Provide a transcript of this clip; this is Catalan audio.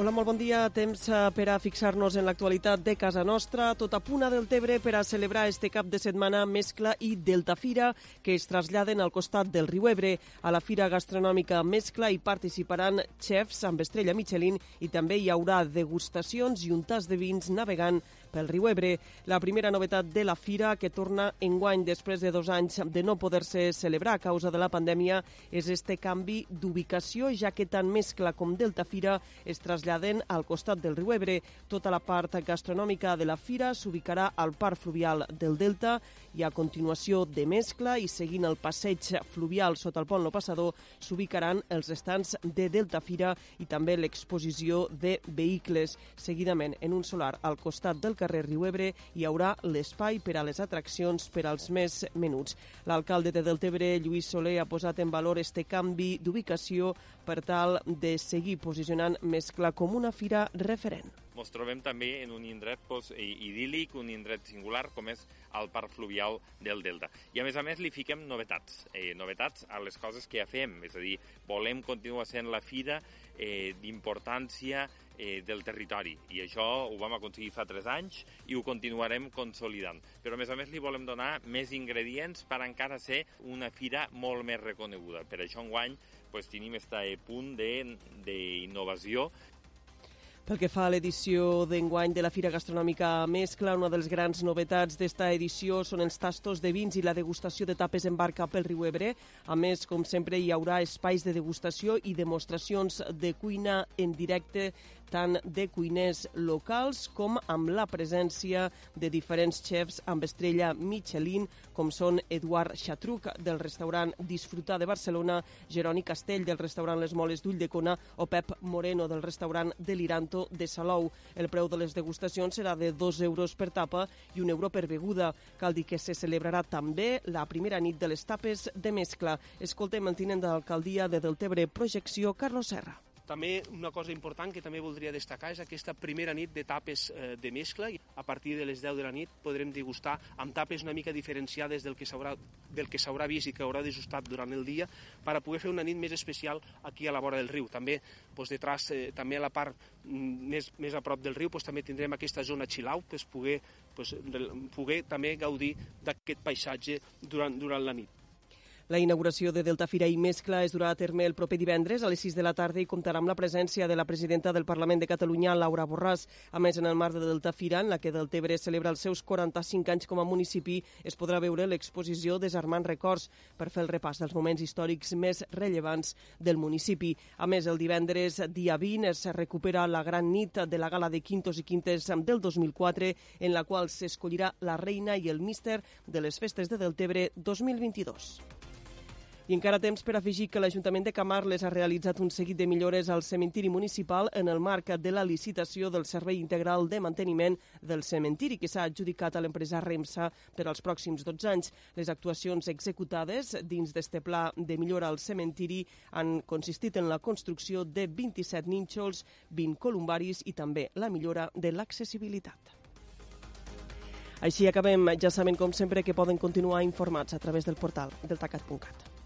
Hola, molt bon dia. Temps eh, per a fixar-nos en l'actualitat de casa nostra. Tot a del Tebre per a celebrar este cap de setmana Mescla i Delta Fira, que es traslladen al costat del riu Ebre. A la Fira Gastronòmica Mescla hi participaran xefs amb estrella Michelin i també hi haurà degustacions i un tas de vins navegant pel riu Ebre. La primera novetat de la Fira, que torna enguany després de dos anys de no poder-se celebrar a causa de la pandèmia, és este canvi d'ubicació, ja que tant Mescla com Delta Fira es traslladen traslladen al costat del riu Ebre. Tota la part gastronòmica de la fira s'ubicarà al parc fluvial del Delta i a continuació de mescla i seguint el passeig fluvial sota el pont Lo Passador s'ubicaran els estants de Delta Fira i també l'exposició de vehicles. Seguidament, en un solar al costat del carrer Riu Ebre hi haurà l'espai per a les atraccions per als més menuts. L'alcalde de Deltebre, Lluís Soler, ha posat en valor este canvi d'ubicació per tal de seguir posicionant Mescla com una fira referent. Ens trobem també en un indret pues, idíl·lic, un indret singular, com és el Parc Fluvial del Delta. I a més a més li fiquem novetats, eh, novetats a les coses que ja fem, és a dir, volem continuar sent la fira eh, d'importància eh, del territori i això ho vam aconseguir fa 3 anys i ho continuarem consolidant. Però a més a més li volem donar més ingredients per encara ser una fira molt més reconeguda. Per això enguany pues, tenim aquest punt d'innovació pel que fa a l'edició d'enguany de la Fira Gastronòmica Mescla, una de les grans novetats d'esta edició són els tastos de vins i la degustació de tapes en barca pel riu Ebre. A més, com sempre, hi haurà espais de degustació i demostracions de cuina en directe tant de cuiners locals com amb la presència de diferents xefs amb estrella Michelin, com són Eduard Xatruc, del restaurant Disfrutar de Barcelona, Jeroni Castell, del restaurant Les Moles d'Ulldecona, o Pep Moreno, del restaurant Deliranto de Salou. El preu de les degustacions serà de 2 euros per tapa i un euro per beguda. Cal dir que se celebrarà també la primera nit de les tapes de mescla. Escoltem el tinent d'alcaldia de Deltebre Projecció, Carlos Serra. També una cosa important que també voldria destacar és aquesta primera nit de tapes eh, de mescla. A partir de les 10 de la nit podrem degustar amb tapes una mica diferenciades del que s'haurà del que vist i que haurà degustat durant el dia per a poder fer una nit més especial aquí a la vora del riu. També doncs, detrás, eh, també a la part mm, més, més a prop del riu doncs, també tindrem aquesta zona out, doncs, poder, doncs, poder també gaudir d'aquest paisatge durant, durant la nit. La inauguració de Delta Fira i Mescla es durà a terme el proper divendres a les 6 de la tarda i comptarà amb la presència de la presidenta del Parlament de Catalunya, Laura Borràs. A més, en el marc de Delta Fira, en la que Deltebre celebra els seus 45 anys com a municipi, es podrà veure l'exposició Desarmant Records per fer el repàs dels moments històrics més rellevants del municipi. A més, el divendres, dia 20, es recupera la gran nit de la gala de Quintos i Quintes del 2004, en la qual s'escollirà la reina i el míster de les festes de Deltebre 2022. I encara temps per afegir que l'Ajuntament de Camarles ha realitzat un seguit de millores al cementiri municipal en el marc de la licitació del Servei Integral de Manteniment del Cementiri, que s'ha adjudicat a l'empresa Remsa per als pròxims 12 anys. Les actuacions executades dins d'este pla de millora al cementiri han consistit en la construcció de 27 nínxols, 20 columbaris i també la millora de l'accessibilitat. Així acabem. Ja saben, com sempre, que poden continuar informats a través del portal deltacat.cat.